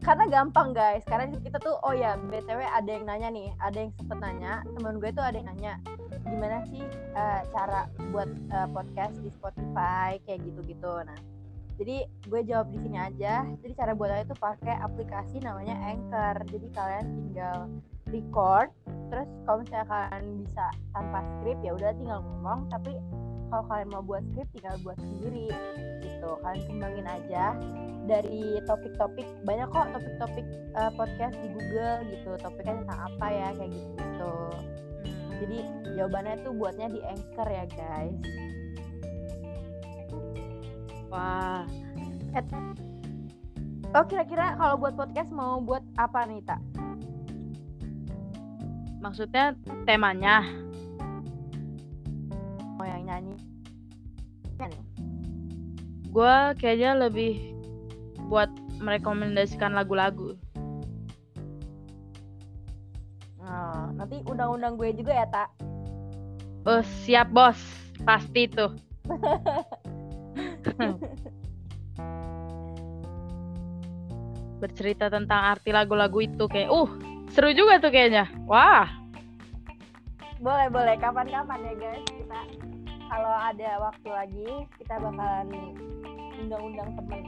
Karena gampang guys. Karena kita tuh oh ya btw ada yang nanya nih. Ada yang sempet nanya. Teman gue tuh ada yang nanya gimana sih eh, cara buat eh, podcast di Spotify? Kayak gitu-gitu. Nah jadi gue jawab di sini aja. Jadi cara buatnya itu pakai aplikasi namanya Anchor. Jadi kalian tinggal record. Terus kalau misalnya kalian bisa tanpa skrip ya udah tinggal ngomong. Tapi kalau kalian mau buat skrip tinggal buat sendiri gitu. Kalian kembangin aja dari topik-topik banyak kok topik-topik eh, podcast di Google gitu. Topiknya tentang apa ya kayak gitu gitu jadi jawabannya tuh buatnya di Anchor ya guys. Wah. Oh kira-kira kalau buat podcast mau buat apa nih tak maksudnya temanya mau yang nyanyi. Kan gue kayaknya lebih buat merekomendasikan lagu-lagu. Nah, nanti undang-undang gue juga ya tak oh siap bos. Pasti tuh. [laughs] Bercerita tentang arti lagu-lagu itu kayak uh seru juga tuh kayaknya. Wah. Boleh boleh. Kapan-kapan ya guys kita kalau ada waktu lagi kita bakalan undang-undang temen.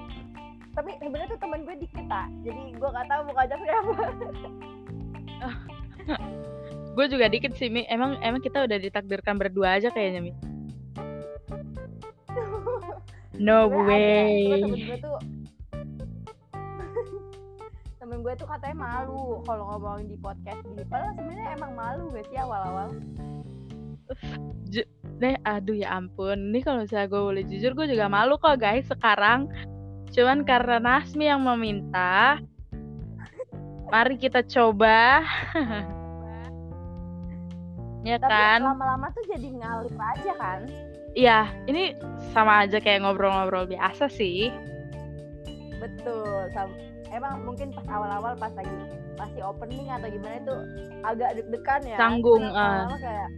Tapi sebenarnya tuh temen gue dikit tak jadi gue gak tahu mau ngajak siapa. [laughs] Gue juga dikit sih mi. Emang emang kita udah ditakdirkan berdua aja kayaknya mi. No ada, cuma way. temen gue tuh [laughs] temen gue tuh katanya malu kalau ngomongin di podcast gini padahal sebenarnya emang malu gak sih awal-awal deh aduh ya ampun. Ini kalau misalnya gue boleh jujur gue juga malu kok guys sekarang. Cuman karena Nasmi yang meminta mari kita coba. [laughs] Ya tapi kan? lama-lama tuh jadi ngalir aja kan? Iya ini sama aja kayak ngobrol-ngobrol biasa sih. Betul. Emang mungkin pas awal-awal pas lagi masih opening atau gimana itu agak deg-degan ya. Canggung, ah. lama-lama kayak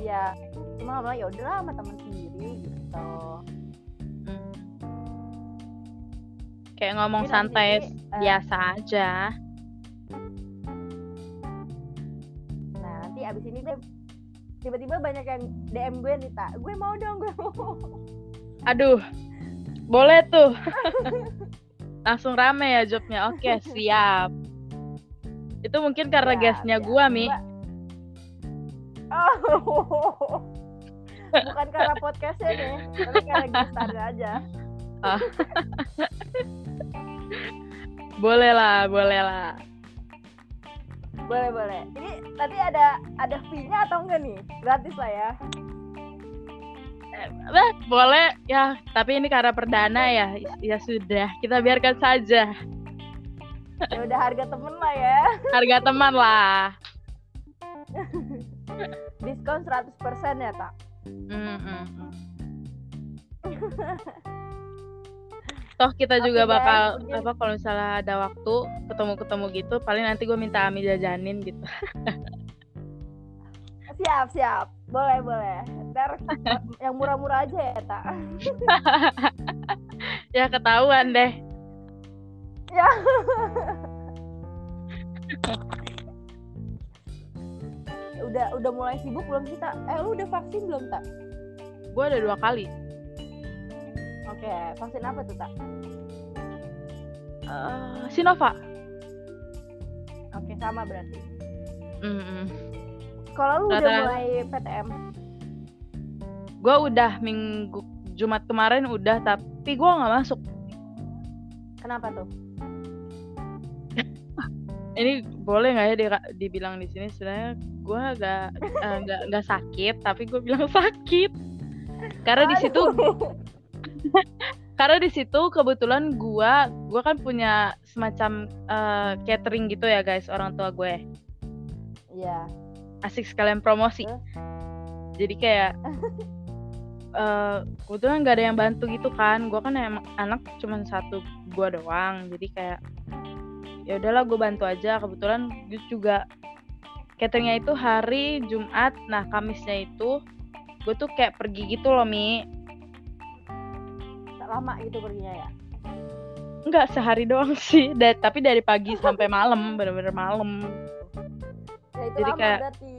ya cuma lama ya udahlah sama temen sendiri gitu Hmm. kayak ngomong nanti santai sih, eh, biasa aja nah nanti abis ini deh tiba-tiba banyak yang DM gue nih tak gue mau dong gue mau aduh boleh tuh [laughs] langsung rame ya jobnya oke [laughs] siap itu mungkin karena Ya, guestnya ya. gua mi. Oh. bukan karena podcastnya deh tapi karena gestarnya aja. Boleh lah boleh lah. Boleh boleh. Ini nanti ada ada fee-nya atau enggak nih? Gratis lah ya. Bah, boleh. Ya tapi ini karena perdana ya. Ya sudah kita biarkan saja. Ya udah harga temen lah ya. Harga teman lah [laughs] diskon 100% ya tak Mm, mm, mm. toh kita juga guys, bakal mungkin- apa kalau misalnya ada waktu ketemu-ketemu gitu paling nanti gue minta Ami jajanin gitu. [laughs] Siap siap. Boleh boleh. Ntar [laughs] yang murah-murah aja ya tak [laughs] ya ketahuan deh. Ya udah udah mulai sibuk belum sih tak eh lu udah vaksin belum tak gue ada dua kali. Oke vaksin apa tuh tak Eh, Sinovac. Oke sama berarti. Mm, mm. kalau lu udah Rata-rata. mulai PTM gue udah minggu Jumat kemarin udah tapi gue nggak masuk. Kenapa tuh ini boleh nggak ya di- dibilang di sini? Sebenarnya gue agak eh, nggak nggak sakit tapi gue bilang [laughs] sakit. Karena di situ [laughs] karena di situ kebetulan gue gue kan punya semacam eh, catering gitu ya guys orang tua gue. Iya. asik sekalian promosi. Jadi kayak [laughs] eh kebetulan nggak ada yang bantu gitu kan. Gue kan emang anak cuma satu gue doang. Jadi kayak ya udahlah gue bantu aja. Kebetulan gue juga cateringnya itu hari Jumat. Nah Kamisnya itu gue tuh kayak pergi gitu loh mi. Lama gitu perginya ya? Enggak sehari doang sih. Da- tapi dari pagi [laughs] sampai malam bener-bener malam. Ya itu Jadi lama kayak- berarti.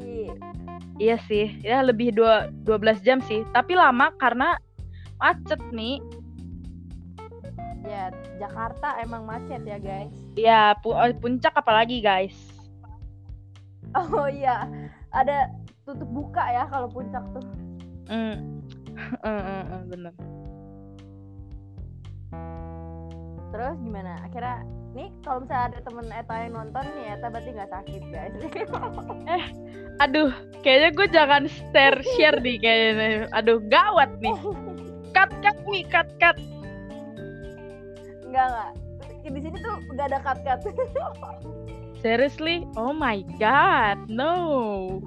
Iya sih. Ya lebih dua 12 jam sih. Tapi lama karena macet nih ya Jakarta emang macet ya guys. Ya pu- eh, puncak apalagi guys. Oh iya. Ada tutup buka ya kalau puncak tuh. Mm. [laughs] Eh, eh, eh, bener. Terus gimana? Akhirnya nih kalau misalnya ada temen Eta yang nonton nih Eta berarti nggak sakit guys. [laughs] Aduh kayaknya gue jangan share share nih kayaknya. Aduh gawat nih. [laughs] Cut cut nih cut cut enggak enggak di sini tuh nggak ada cut cut seriously? Oh my god no.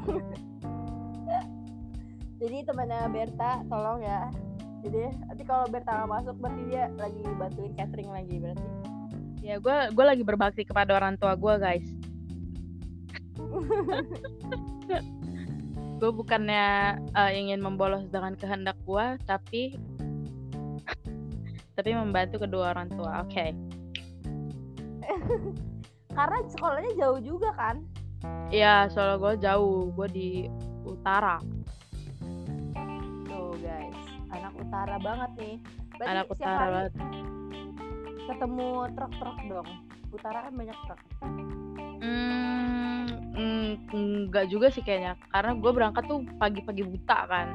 Jadi temannya Berta tolong ya. Jadi nanti kalau Berta nggak masuk berarti dia lagi bantuin catering lagi berarti. Ya gue gue lagi berbakti kepada orang tua gue guys. [laughs] Gue bukannya eh, ingin membolos dengan kehendak gue tapi tapi membantu kedua orang tua oke. [laughs] Karena sekolahnya jauh juga kan? Iya, soalnya gue jauh, gue di utara. tuh guys. Anak utara banget nih. Berarti Anak utara banget. ketemu truk-truk dong? Utara kan banyak truk. Hmm, mm, enggak juga sih kayaknya, karena gue berangkat tuh pagi-pagi buta kan.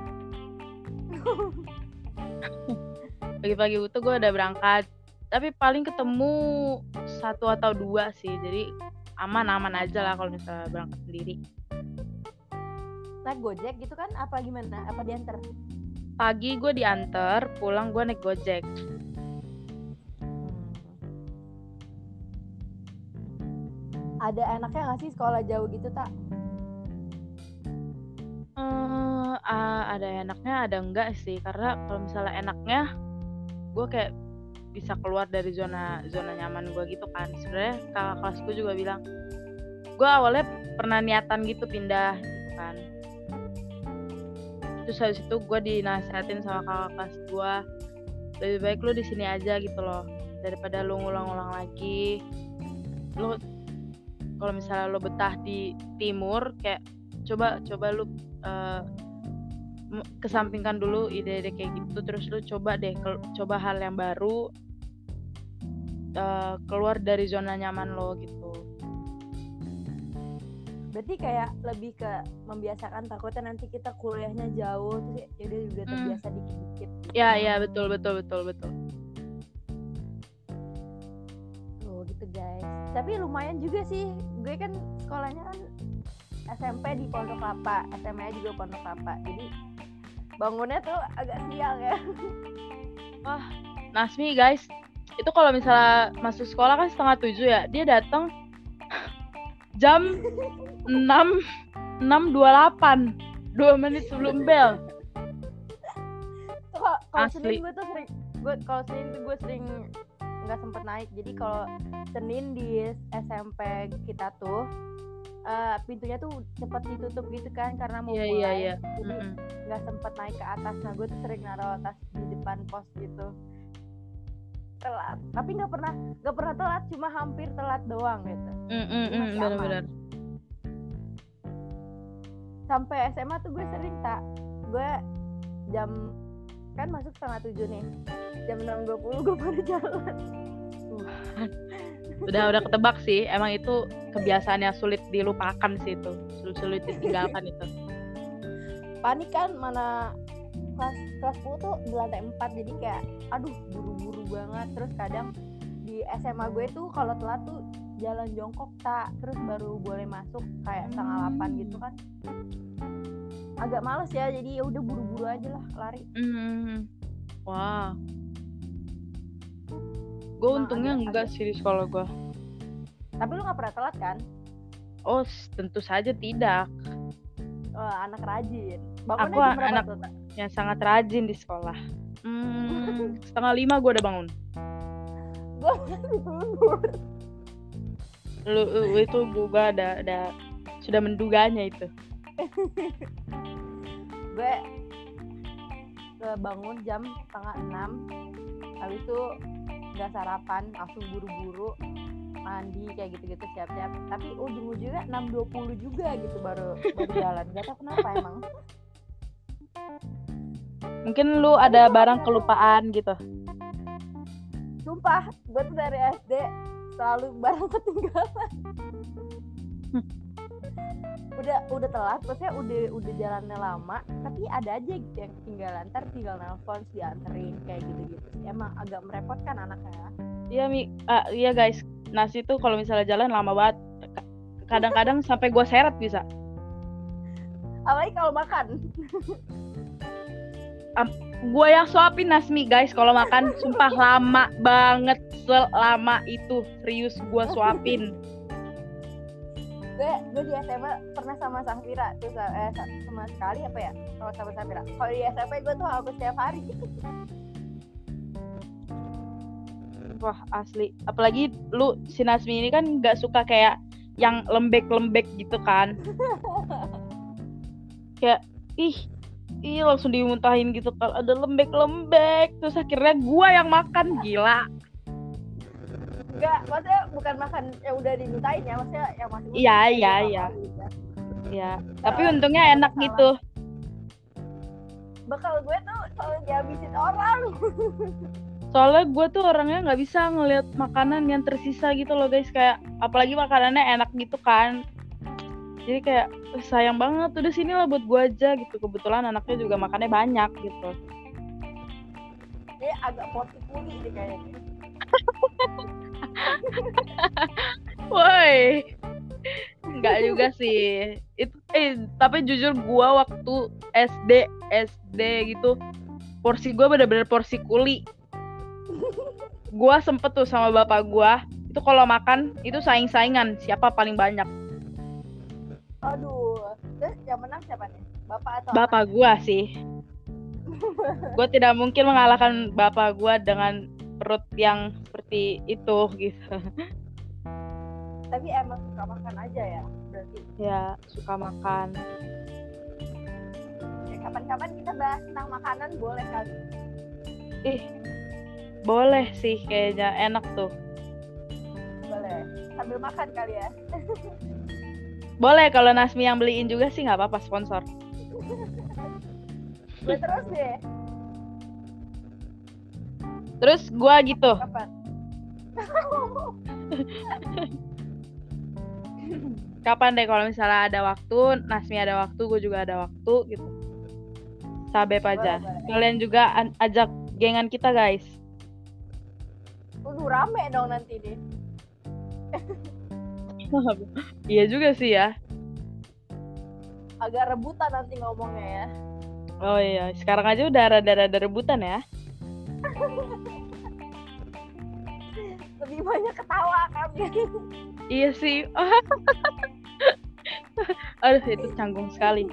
[laughs] pagi-pagi buta gue udah berangkat, tapi paling ketemu satu atau dua sih, jadi aman-aman aja lah kalau misalnya berangkat sendiri. naik gojek gitu kan? Apa gimana? Apa diantar? Pagi gue diantar, pulang gue naik gojek. ada enaknya nggak sih sekolah jauh gitu tak Eh, ah, ada enaknya ada enggak sih? Karena kalau misalnya enaknya gue kayak bisa keluar dari zona zona nyaman gue gitu kan. Sebenarnya kakak kelas gue juga bilang gue awalnya pernah niatan gitu pindah gitu kan. Terus habis itu gue dinasehatin sama kakak kelas gue lebih baik lu di sini aja gitu loh daripada lu ngulang-ulang lagi. Lu kalau misalnya lu betah di timur kayak coba coba lu m- kesampingkan dulu ide-ide kayak gitu terus lu coba deh coba hal yang baru eh, keluar dari zona nyaman lo gitu. Berarti kayak lebih ke membiasakan takutnya nanti kita kuliahnya jauh terus ya udah udah Hmm. terbiasa dikit-dikit gitu. ya ya betul betul betul betul. Tuh gitu guys. Tapi lumayan juga sih. Gue kan sekolahnya kan SMP di Pondok Kelapa SMA juga Pondok Kelapa. Jadi bangunnya tuh agak siang ya. Nasmi guys. Itu kalau misalnya masuk sekolah kan setengah tujuh ya. Dia datang [laughs] jam enam enam dua delapan. Dua menit sebelum bel. Kalau. Senin gue tuh sering gue kalau Senin tuh gue sering nggak sempet naik. Jadi kalau Senin di SMP kita tuh eh, pintunya tuh cepet ditutup gitu kan karena mau iya mulai. iya. Iya jadi nggak sempet naik ke atas. Nah gue tuh sering naruh tas di depan pos gitu. Telat. Tapi nggak pernah nggak pernah telat cuma hampir telat doang gitu. Mm, mm, mm, aman. benar-benar. Sampai SMA tuh gue sering tak gue jam kan masuk setengah tujuh nih. Jam enam dua puluh gue baru jalan udah udah ketebak sih. Emang itu kebiasaan yang sulit dilupakan sih itu. Sulit sulit ditinggalkan itu. Panik kan mana kelas kelas 10 tuh di lantai 4 jadi kayak aduh buru-buru banget. Terus kadang di SMA gue tuh kalau telat tuh jalan jongkok tak terus baru boleh masuk kayak setengah delapan gitu kan. Agak males ya. Jadi ya udah buru-buru aja lah lari. Hmm. wah gue untungnya agak- enggak sih di sekolah gue tapi lu nggak pernah telat kan? Oh tentu saja tidak. Wah, anak rajin. Bangunnya Aku anak- tuh, yang sangat rajin di sekolah. Hmm, [laughs] setengah lima gue udah bangun. Gue tidur. Lu, lu- itu gue ada ada sudah menduganya itu. [laughs] Gue bangun jam setengah enam. Habis itu nggak sarapan langsung buru-buru mandi kayak gitu-gitu siap-siap. Tapi ujung-ujungnya 6.20 juga gitu baru baru jalan. Gak tau kenapa emang. Mungkin lu ada barang kelupaan gitu. Sumpah gue tuh dari SD selalu barang ketinggalan udah udah telat maksudnya udah udah jalannya lama tapi ada aja gitu yang ketinggalan ntar tinggal nelfon dianterin kayak gitu-gitu emang agak merepotkan anaknya Iya mi, ah, iya guys. Nasi tuh kalau misalnya jalan lama banget. Ka- Kadang-kadang sampai gua seret bisa. apalagi kalau makan Gua yang suapin Nasmi guys kalau makan sumpah lama banget selama itu serius gua suapin. [laughs] gue gue di SMA pernah sama Safira tuh eh, sa- sama sekali apa ya? Kalau sama Safira. Kalau di SMP gue tuh hampir setiap hari. [laughs] Wah asli. Apalagi lu si Nasmi ini kan nggak suka kayak yang lembek-lembek gitu kan. [laughs] kayak ih ih langsung dimuntahin gitu kalau ada lembek-lembek. Terus akhirnya gua yang makan. Gila enggak maksudnya bukan makan yang udah dimintain ya maksudnya yang masih Iya, iya, iya. apa gitu. ya tapi untungnya enak salah. gitu bekal gue tuh selalu dihabisin orang [laughs] soalnya gue tuh orangnya nggak bisa ngelihat makanan yang tersisa gitu loh guys kayak apalagi makanannya enak gitu kan jadi kayak "Eh, sayang banget udah sini lah buat gue aja gitu kebetulan anaknya juga makannya banyak gitu dia agak porsi kuli deh kayaknya [laughs] woi. Nggak juga sih. Itu eh tapi jujur gue waktu SD SD gitu porsi gue bener-bener porsi kuli. Gue sempet tuh sama bapak gue itu kalau makan itu saing-saingan siapa paling banyak. Aduh. Terus yang menang siapa nih? Bapak atau bapak gua sih. [laughs] Gue tidak mungkin mengalahkan bapak gua dengan perut yang seperti itu gitu. [laughs] Tapi emang suka makan aja ya berarti? Ya suka makan. Ya, kapan-kapan kita bahas tentang makanan boleh kali ih boleh sih kayaknya enak tuh. Boleh sambil makan kali ya. [laughs] Boleh kalau Nasmi yang beliin juga sih nggak apa-apa sponsor. Gue terus deh. Terus gua gitu. Kapan kapan deh kalau misalnya ada waktu Nasmi ada waktu gue juga ada waktu gitu. Sabep aja. Boleh, boleh. kalian juga ajak gengan kita guys. Udah rame dong nanti nih [laughs] iya juga sih ya. Agak rebutan nanti ngomongnya ya. Oh iya sekarang aja udah rada-rada rebutan ya [laughs] Jadi banyak ketawa kami. iya sih. [laughs] Aduh, itu canggung sekali.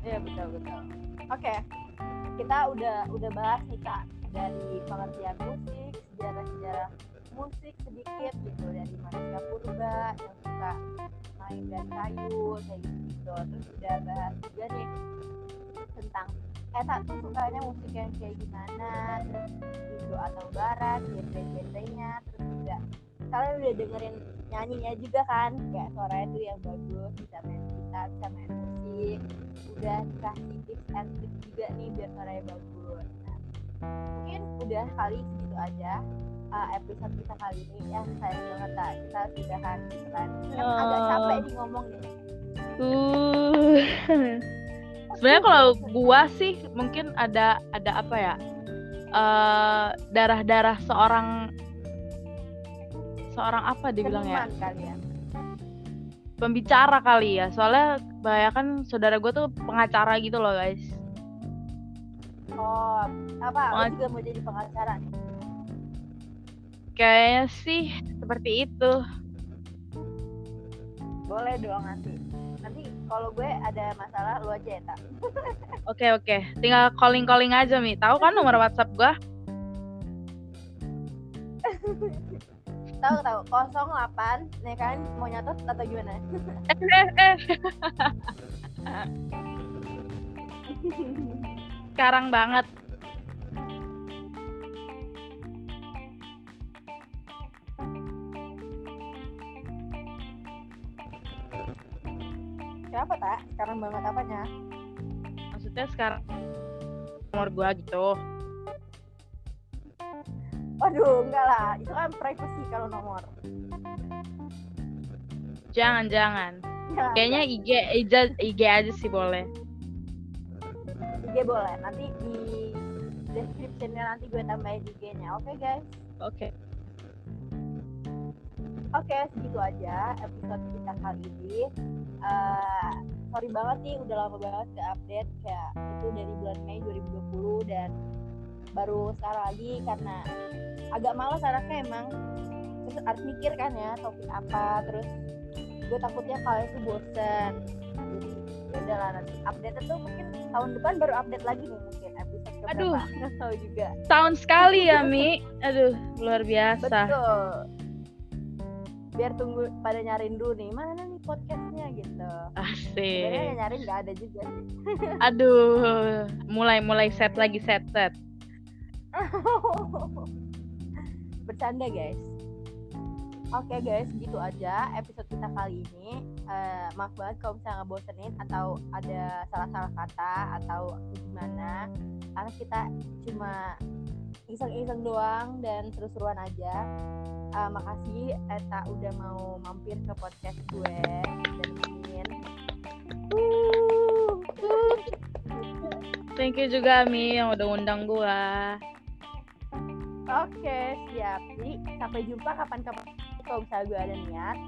Iya betul betul. Oke, kita udah udah bahas nih kak dari pengertian musik, sejarah-sejarah musik sedikit gitu dari manusia purba yang suka main dan kayu kayak gitu. Terus udah bahas juga nih tentang eh tuh sukanya musik yang kayak gimana, terus Indo atau Barat, genre-genrenya, terus juga kalian udah dengerin nyanyinya juga kan? Kayak suaranya tuh yang bagus bisa main gitar bisa main musik udah dikasih tips and tricks juga nih biar suaranya bagus. Nah, mungkin udah kali segitu aja uh, episode kita kali ini. Ya sayang banget tak kita sudahan gitu kan? Kan Oh. agak capek nih ngomong nih Uh. [laughs] Sebenarnya kalau gua sih mungkin ada ada apa ya? eh darah-darah seorang seorang apa dibilang ya? Kali ya Pembicara kali ya. Soalnya kan saudara gua tuh pengacara gitu loh, guys. oh apa lo Pengac- juga mau jadi pengacara nih Kayaknya sih seperti itu. boleh dong nanti kalau gue ada masalah lu aja ya tak [laughs] Oke, oke. Tinggal calling-calling aja, Mi. Tahu kan nomor WhatsApp gua? tahu tahu 08 nih kan mau nyatet atau gimana Eh, eh, eh. [laughs] Sekarang banget. Kenapa tak? Sekarang banget apanya? Maksudnya sekarang nomor gua gitu. Waduh, enggak lah. Itu kan privacy kalau nomor. Jangan, jangan. Ya, Kayaknya IG, IG, IG aja sih boleh. IG boleh. Nanti di descriptionnya nanti gue tambahin IG-nya. Oke guys. Oke. Oke, segitu aja episode kita kali ini. Eh, sorry banget nih, udah lama banget ke update kayak itu dari bulan Mei 2020 dan baru sekarang lagi karena agak malas anaknya emang terus harus mikir kan ya topik apa terus gue takutnya kalian tuh bosen jadi ya udahlah nanti update itu mungkin tahun depan baru update lagi nih mungkin episode keberapa Aduh. nggak tahu juga Tahun sekali ya, Mi. [laughs] Aduh, luar biasa. betul biar tunggu pada nyariin dulu nih mana nih podcastnya gitu. Asik. nyariin nggak ada juga sih. [laughs] Aduh, mulai mulai set lagi set set. [laughs] bercanda guys. Oke guys gitu aja episode kita kali ini. Eh, maaf banget kalau misalnya ngebosenin atau ada salah-salah kata atau gimana. Karena kita cuma iseng-iseng doang dan seru-seruan aja Eh, makasih Eta udah mau mampir ke podcast gue dan ingin Thank you juga Mi yang udah undang gua. Oke, siap. Jadi sampai jumpa kapan-kapan kalau misalnya gue ada niat.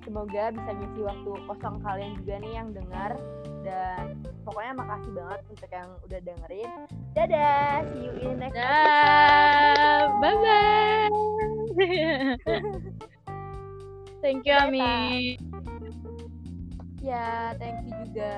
Semoga bisa ngisi waktu kosong kalian juga nih yang dengar dan pokoknya makasih banget untuk yang udah dengerin. Dadah, see you in next Dah, bye bye. Thank you Ami. Ya, thank you juga.